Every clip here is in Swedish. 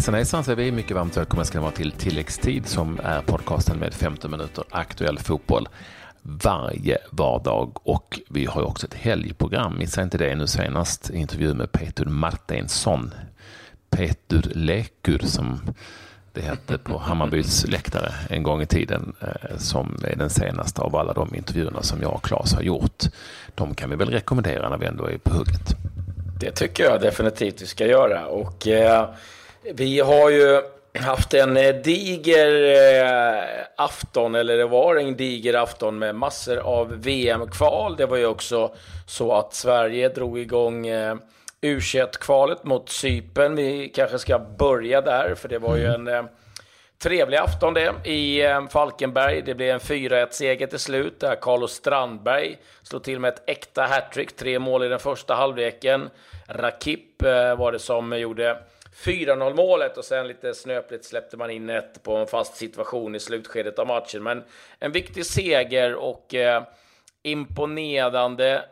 Hejsan hejsan säger vi. Mycket varmt välkomna ska ni vara till Tilläggstid som är podcasten med 15 minuter aktuell fotboll varje vardag och vi har också ett helgprogram. Missa inte det nu senast intervju med Peter Martinsson. Peter Lekur som det hette på Hammarbys läktare en gång i tiden eh, som är den senaste av alla de intervjuerna som jag och Claes har gjort. De kan vi väl rekommendera när vi ändå är på hugget. Det tycker jag definitivt vi ska göra och eh, vi har ju haft en eh, diger eh, afton, eller det var en diger afton med massor av VM-kval. Det var ju också så att Sverige drog igång eh, U21-kvalet mot Cypern. Vi kanske ska börja där, för det var ju en trevlig afton det i Falkenberg. Det blev en 4-1-seger till slut, där Carlos Strandberg slog till med ett äkta hattrick. Tre mål i den första halvleken. Rakip var det som gjorde 4-0 målet och sen lite snöpligt släppte man in ett på en fast situation i slutskedet av matchen. Men en viktig seger och eh, imponerande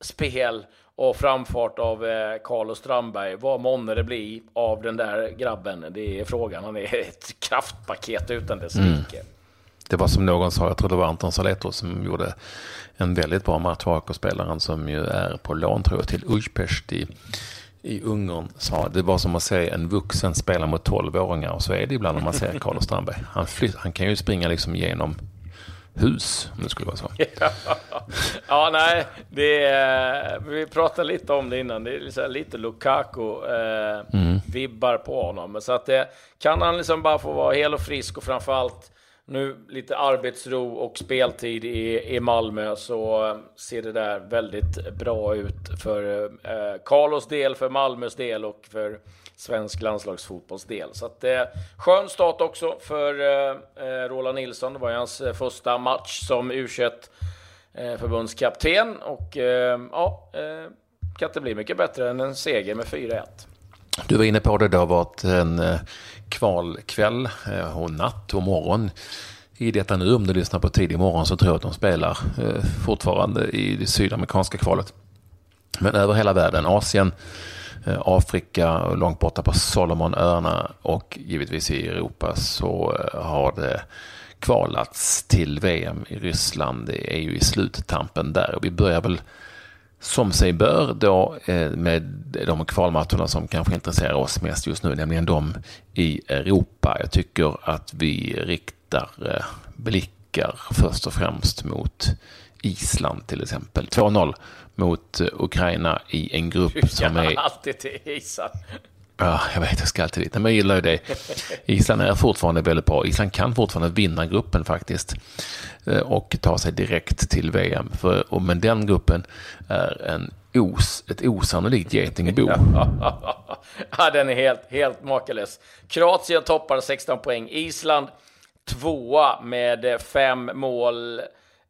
spel och framfart av eh, Carlos Strandberg. Vad månne det blir av den där grabben? Det är frågan. Han är ett kraftpaket utan dess mm. Det var som någon sa, jag tror det var Anton Saletto som gjorde en väldigt bra match, AK-spelaren som ju är på lån tror jag till Ujpest i i Ungern sa det var som att se en vuxen spela mot tolvåringar och så är det ibland när man ser Carlos Strandberg. Han, flytt, han kan ju springa liksom genom hus om det skulle vara så. ja, nej, det är, vi pratade lite om det innan. Det är liksom lite Lukaku-vibbar eh, mm. på honom. Så att det, kan han liksom bara få vara hel och frisk och framförallt nu lite arbetsro och speltid i, i Malmö så eh, ser det där väldigt bra ut för eh, Carlos del, för Malmös del och för svensk landslagsfotbolls del. Så att eh, skön start också för eh, eh Roland Nilsson. Det var hans eh, första match som U21 eh, förbundskapten och eh, ja, eh, kan inte bli mycket bättre än en seger med 4-1. Du var inne på det, det har varit en eh, kvalkväll eh, och natt och morgon i detta nu. Om du lyssnar på tidig morgon så tror jag att de spelar eh, fortfarande i det sydamerikanska kvalet. Men över hela världen, Asien, Afrika, långt borta på Solomonöarna och givetvis i Europa så har det kvalats till VM i Ryssland. Det är ju i sluttampen där och vi börjar väl som sig bör då med de kvalmatcherna som kanske intresserar oss mest just nu, nämligen de i Europa. Jag tycker att vi riktar eh, blickar först och främst mot Island till exempel. 2-0 mot Ukraina i en grupp som är... alltid till Island. Ja, jag vet, jag ska alltid dit. Men jag gillar ju det. Island är fortfarande väldigt bra. Island kan fortfarande vinna gruppen faktiskt. Eh, och ta sig direkt till VM. För, men den gruppen är en os, ett osannolikt getingbo. ja, den är helt, helt makalös. Kroatien toppar 16 poäng. Island tvåa med fem mål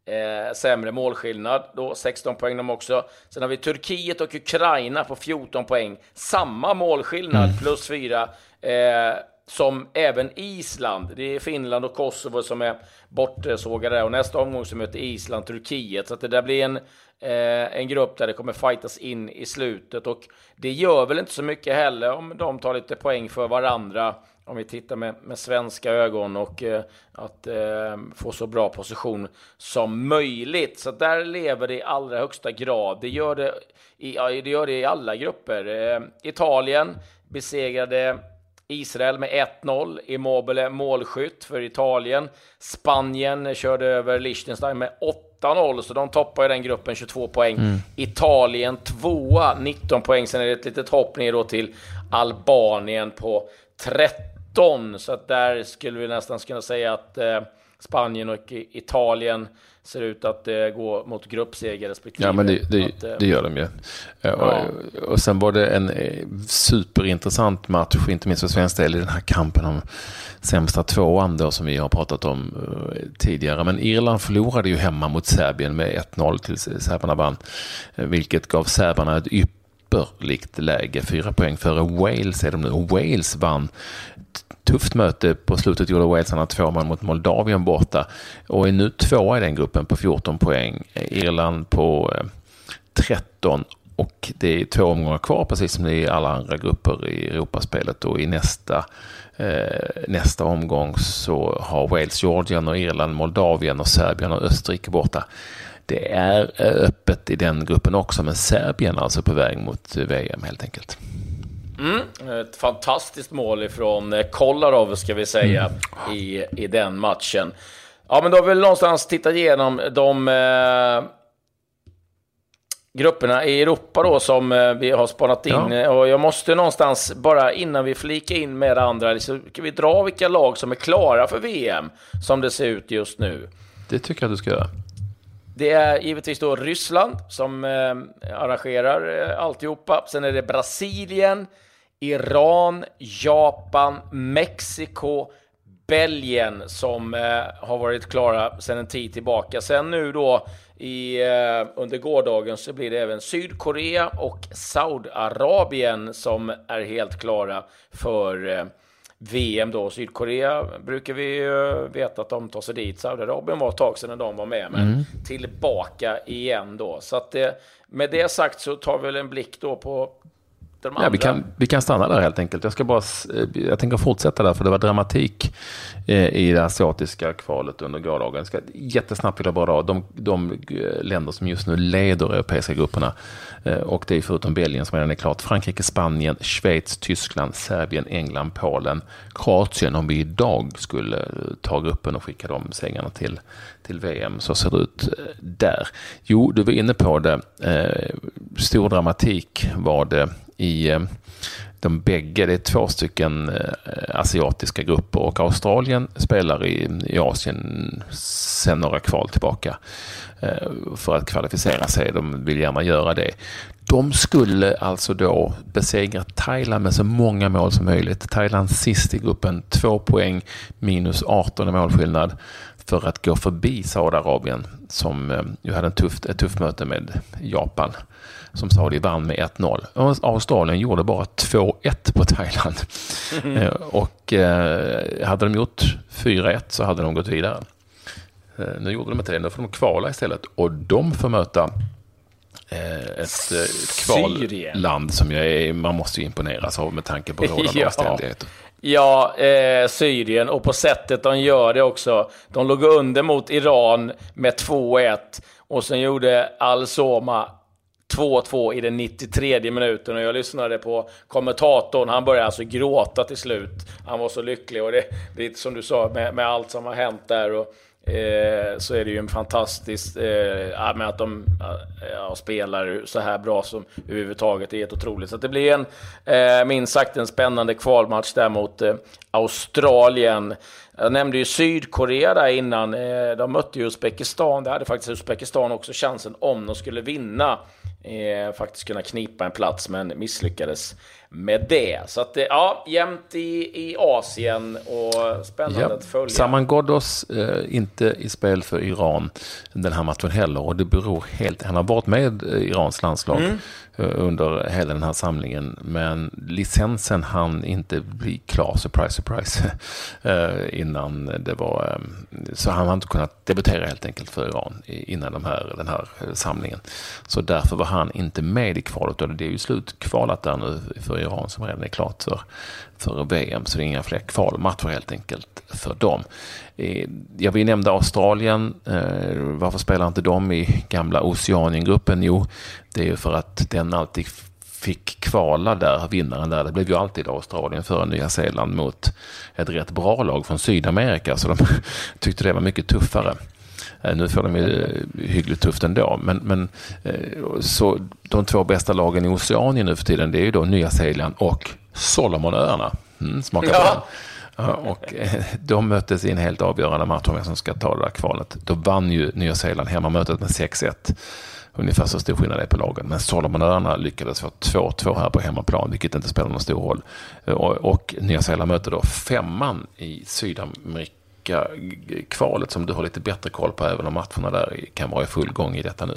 Eh, sämre målskillnad, då 16 poäng de också. Sen har vi Turkiet och Ukraina på 14 poäng. Samma målskillnad, mm. plus 4, eh, som även Island. Det är Finland och Kosovo som är bortsågade och nästa omgång så möter Island Turkiet. Så att det där blir en, eh, en grupp där det kommer fightas in i slutet och det gör väl inte så mycket heller om de tar lite poäng för varandra om vi tittar med, med svenska ögon och eh, att eh, få så bra position som möjligt. Så där lever det i allra högsta grad. Det gör det i, det, gör det i alla grupper. Eh, Italien besegrade Israel med 1-0. Immobile målskytt för Italien. Spanien körde över Liechtenstein med 8-0, så de toppar i den gruppen 22 poäng. Mm. Italien tvåa, 19 poäng. Sen är det ett litet hopp ner då till Albanien på 13 19, så att där skulle vi nästan kunna säga att eh, Spanien och Italien ser ut att eh, gå mot gruppseger respektive. Ja, men det, det, att, eh, det gör de ju. Ja. Och, och sen var det en eh, superintressant match, inte minst för svensk del, i den här kampen om sämsta tvåan då, som vi har pratat om uh, tidigare. Men Irland förlorade ju hemma mot Serbien med 1-0 till serberna vann, vilket gav serberna ett ypperligt läge. Fyra poäng före Wales är de nu. Och Wales vann tufft möte på slutet gjorde walesarna två man mot Moldavien borta och är nu tvåa i den gruppen på 14 poäng. Irland på eh, 13 och det är två omgångar kvar, precis som det är i alla andra grupper i Europaspelet. Och i nästa, eh, nästa omgång så har Wales, Georgien och Irland, Moldavien och Serbien och Österrike borta. Det är eh, öppet i den gruppen också, men Serbien är alltså på väg mot VM helt enkelt. Mm, ett fantastiskt mål ifrån eh, Kolarov ska vi säga mm. i, i den matchen. Ja, men då har vi någonstans tittat igenom de eh, grupperna i Europa då som eh, vi har spanat in. Ja. Och jag måste någonstans, bara innan vi flikar in med det andra, så kan vi dra vilka lag som är klara för VM som det ser ut just nu. Det tycker jag du ska göra. Det är givetvis då Ryssland som eh, arrangerar eh, alltihopa. Sen är det Brasilien, Iran, Japan, Mexiko, Belgien som eh, har varit klara sedan en tid tillbaka. Sen nu då i, eh, under gårdagen så blir det även Sydkorea och Saudiarabien som är helt klara för eh, VM då. Sydkorea brukar vi veta att de tar sig dit. Saudiarabien var ett tag sedan de var med, men mm. tillbaka igen då. Så att det, med det sagt så tar vi väl en blick då på ja, vi, kan, vi kan stanna där helt enkelt. Jag, ska bara, eh, jag tänker fortsätta där, för det var dramatik eh, i det asiatiska kvalet under gårdagen. Jag ska jättesnabbt vilja bara dra de, de eh, länder som just nu leder europeiska grupperna. Och det är förutom Belgien som redan är klart Frankrike, Spanien, Schweiz, Tyskland, Serbien, England, Polen, Kroatien. Om vi idag skulle ta gruppen och skicka de sängarna till, till VM så ser det ut där. Jo, du var inne på det. Stor dramatik var det i eh, de bägge, det är två stycken eh, asiatiska grupper och Australien spelar i, i Asien sen några kval tillbaka eh, för att kvalificera sig. De vill gärna göra det. De skulle alltså då besegra Thailand med så många mål som möjligt. Thailand sist i gruppen, två poäng minus 18 i målskillnad för att gå förbi Saudiarabien som ju hade en tufft, ett tufft möte med Japan som Saudi vann med 1-0. Australien gjorde bara 2-1 på Thailand. Mm. Och eh, hade de gjort 4-1 så hade de gått vidare. Eh, nu gjorde de inte det, nu får de kvala istället. Och de får möta ett kvalland som jag är, man måste imponeras av med tanke på rådande ja. omständigheter. Ja, eh, Syrien och på sättet de gör det också. De låg under mot Iran med 2-1 och sen gjorde Al-Soma 2-2 i den 93 minuten och jag lyssnade på kommentatorn. Han började alltså gråta till slut. Han var så lycklig och det, det är som du sa med, med allt som har hänt där. Och, eh, så är det ju en fantastisk, eh, med att de eh, ja, spelar så här bra som överhuvudtaget. Det är helt otroligt. Så det blir en, eh, minst sagt en spännande kvalmatch där mot eh, Australien. Jag nämnde ju Sydkorea där innan. Eh, de mötte ju Uzbekistan. Det hade faktiskt Uzbekistan också chansen om de skulle vinna eh, faktiskt kunna knipa en plats, men misslyckades med det. Så att, ja, jämnt i, i Asien och spännande ja. att följa. Saman Ghoddos eh, inte i spel för Iran den här matchen heller och det beror helt, han har varit med Irans landslag mm. Eh, under hela den här samlingen men licensen hann inte bli klar, surprise surprise, eh, innan det var, eh, så han har inte kunnat debutera helt enkelt för Iran innan de här, den här samlingen. Så därför var han inte med i kvalet och det är ju slutkvalat där nu för Iran som redan är klart för, för VM. Så det är inga fler kvalmatcher helt enkelt för dem. Eh, ja, vi nämnde Australien. Eh, varför spelar inte de i gamla Oceaniengruppen? Jo, det är ju för att den alltid fick kvala där, vinnaren där. Det blev ju alltid Australien före Nya Zeeland mot ett rätt bra lag från Sydamerika. Så de tyckte det var mycket tuffare. Eh, nu får de ju hyggligt tufft ändå. Men, men, så de två bästa lagen i Oceanien nu för tiden det är ju då Nya Zeeland och Solomonöarna. Mm, smakar ja. Och eh, de möttes i en helt avgörande match om vem som ska ta det där kvalet. Då vann ju Nya Zeeland hemmamötet med 6-1. Ungefär så stor skillnad är på lagen. Men Solomonöarna lyckades få 2-2 här på hemmaplan, vilket inte spelar någon stor roll. Och, och Nya Zeeland möter då femman i Sydamerika-kvalet som du har lite bättre koll på, även om matcherna där kan vara i full gång i detta nu.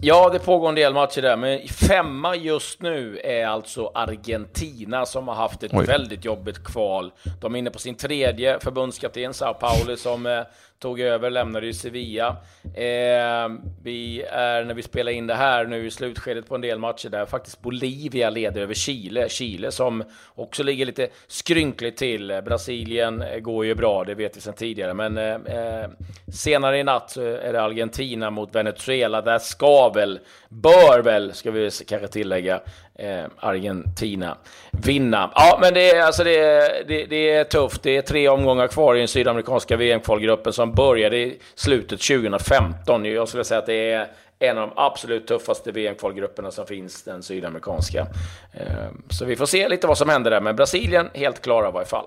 Ja, det pågår en del matcher där, men femma just nu är alltså Argentina som har haft ett Oj. väldigt jobbigt kval. De är inne på sin tredje förbundskapten, Sao Paulo, som eh, tog över, lämnade ju Sevilla. Eh, vi är, när vi spelar in det här nu i slutskedet på en del matcher där faktiskt Bolivia leder över Chile. Chile som också ligger lite skrynkligt till. Brasilien går ju bra, det vet vi sedan tidigare, men eh, senare i natt så är det Argentina mot Venezuela. Där ska väl, bör väl, ska vi kanske tillägga, eh, Argentina vinna. Ja, men det är, alltså det, är, det, det, är tufft. Det är tre omgångar kvar i den sydamerikanska VM-kvalgruppen som började i slutet 2015. Jag skulle säga att det är en av de absolut tuffaste VM-kvalgrupperna som finns, den sydamerikanska. Eh, så vi får se lite vad som händer där, men Brasilien helt klara i varje fall.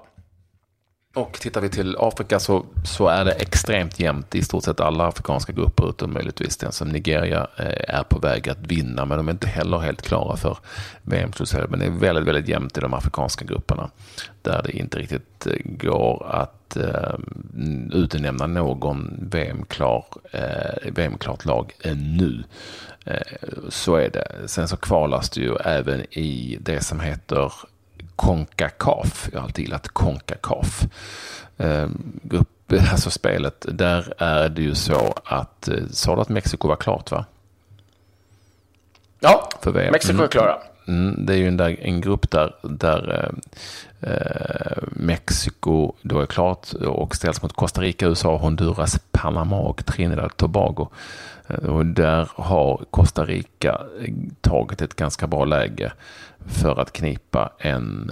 Och tittar vi till Afrika så, så är det extremt jämnt i stort sett alla afrikanska grupper utom möjligtvis den som Nigeria eh, är på väg att vinna. Men de är inte heller helt klara för VM-slutspel. Men det är väldigt, väldigt jämnt i de afrikanska grupperna där det inte riktigt eh, går att eh, utnämna någon VM-klar, eh, VM-klart lag ännu. Eh, så är det. Sen så kvalas det ju även i det som heter Concacaf. Jag har alltid gillat Concacaf. Eh, grupp, alltså spelet, där är det ju så att, eh, sa du att Mexiko var klart va? Ja. Mexiko är klara. Mm, det är ju en, där, en grupp där, där eh, eh Mexiko då är klart och ställs mot Costa Rica, USA, Honduras, Panama och Trinidad och Tobago. Eh, och där har Costa Rica eh, tagit ett ganska bra läge för att knipa en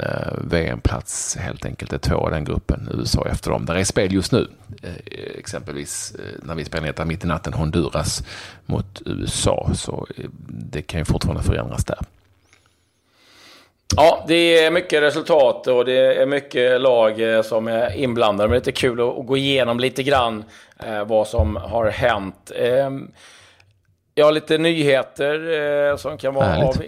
VM-plats helt enkelt. Det är två av den gruppen, USA efter dem. Där är spel just nu. Exempelvis när vi spelar ner mitt i natten Honduras mot USA. Så det kan ju fortfarande förändras där. Ja, det är mycket resultat och det är mycket lag eh, som är inblandade. Men det är lite kul att gå igenom lite grann eh, vad som har hänt. Ehm, jag har lite nyheter som kan vara Härligt. av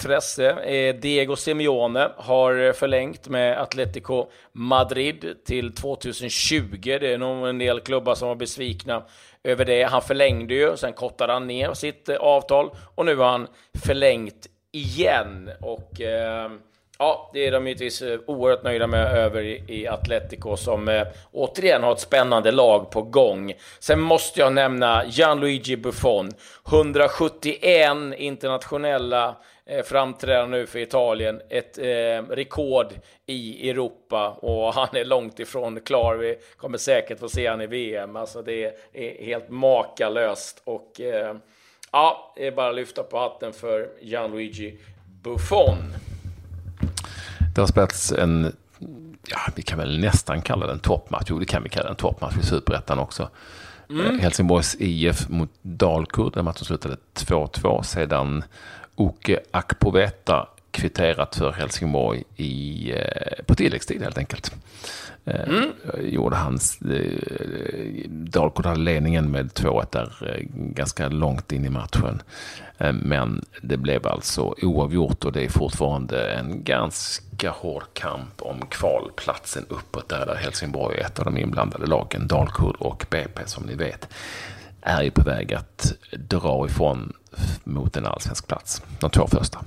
intresse. Eh, Diego Simeone har förlängt med Atletico Madrid till 2020. Det är nog en del klubbar som var besvikna över det. Han förlängde ju, sen kortade han ner sitt eh, avtal och nu har han förlängt igen. Och eh, ja, det är de givetvis eh, oerhört nöjda med över i Atletico som eh, återigen har ett spännande lag på gång. Sen måste jag nämna Gianluigi Buffon. 171 internationella eh, framträdande nu för Italien. Ett eh, rekord i Europa och han är långt ifrån klar. Vi kommer säkert få se han i VM. Alltså det är helt makalöst och eh, ja, det är bara att lyfta på hatten för Gianluigi Buffon. Det har spelats en, ja, vi kan väl nästan kalla den toppmatch. Jo, det kan vi kalla den toppmatch i Superettan också. Mm. Eh, Helsingborgs IF mot Dalkurd. Den matchen slutade 2-2. Sedan Oke Akpoveta kvitterat för Helsingborg i, eh, på tilläggstid helt enkelt. Eh, mm. Gjorde hans, eh, Dalkurd hade ledningen med 2-1 där eh, ganska långt in i matchen. Eh, men det blev alltså oavgjort och det är fortfarande en ganska hård kamp om kvalplatsen uppåt där, där Helsingborg är ett av de inblandade lagen. Dalkurd och BP som ni vet är ju på väg att dra ifrån mot en allsvensk plats. De två första.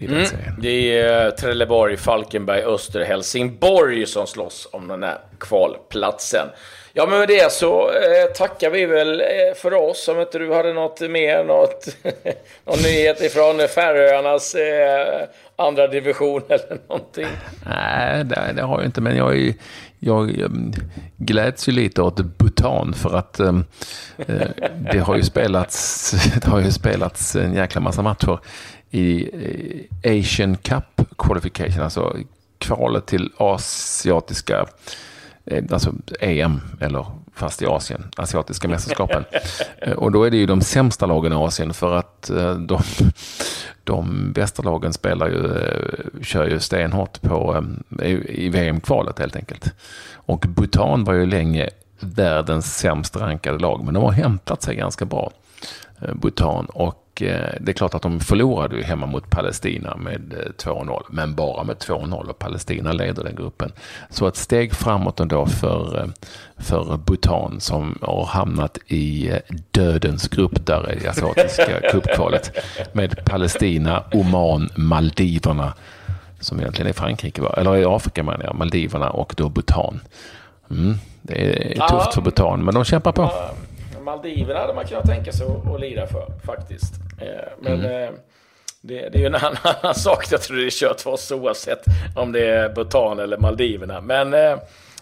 Mm. Det är Trelleborg, Falkenberg, Öster, Helsingborg som slåss om den här kvalplatsen. Ja, men med det så eh, tackar vi väl eh, för oss. Om inte du hade något mer, något, någon nyhet ifrån Färöarnas eh, andra division eller någonting? Nej, det, det har jag inte, men jag, är, jag gläds ju lite åt Bhutan för att um, eh, det har ju spelats, det har ju spelats en jäkla massa matcher i eh, Asian Cup Qualification, alltså kvalet till asiatiska Eh, alltså EM, eller fast i Asien, asiatiska mästerskapen. Eh, och då är det ju de sämsta lagen i Asien för att de, de bästa lagen spelar ju, kör ju stenhårt på, i VM-kvalet helt enkelt. Och Bhutan var ju länge världens sämst rankade lag, men de har hämtat sig ganska bra, Bhutan. Och Eh, det är klart att de förlorade ju hemma mot Palestina med 2-0, eh, men bara med 2-0 och Palestina leder den gruppen. Så ett steg framåt ändå för, eh, för Bhutan som har hamnat i dödens grupp där i asiatiska cupkvalet med Palestina, Oman, Maldiverna som egentligen är Frankrike, eller i Afrika menar jag, Maldiverna och då Bhutan. Mm, det är tufft för Bhutan, men de kämpar på. Maldiverna hade man kunnat tänka sig att lira för faktiskt. Eh, men mm. det, det, är ju en annan sak. Jag tror det är kört för oss oavsett om det är Bhutan eller Maldiverna. Men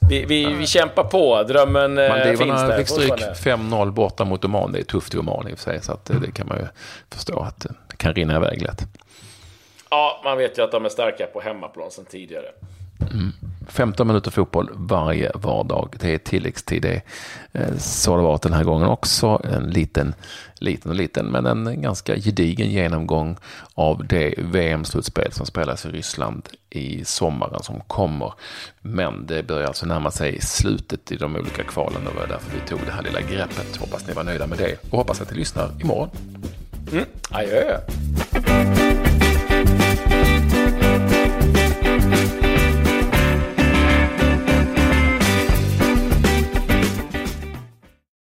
vi, vi, vi kämpar på. Drömmen finns där fick stryk 5-0 borta mot Oman. Det är tufft i Oman i och för sig. Så att det kan man ju förstå att det kan rinna iväg lätt. Ja, man vet ju att de är starka på hemmaplan sedan tidigare. Mm. 15 minuter fotboll varje vardag. Det är tilläggstid. Det är, eh, så har det varit den här gången också. En liten, liten och liten, men en ganska gedigen genomgång av det VM-slutspel som spelas i Ryssland i sommaren som kommer. Men det börjar alltså närma sig slutet i de olika kvalen och det var därför vi tog det här lilla greppet. Hoppas ni var nöjda med det och hoppas att ni lyssnar imorgon. Mm. Adjö.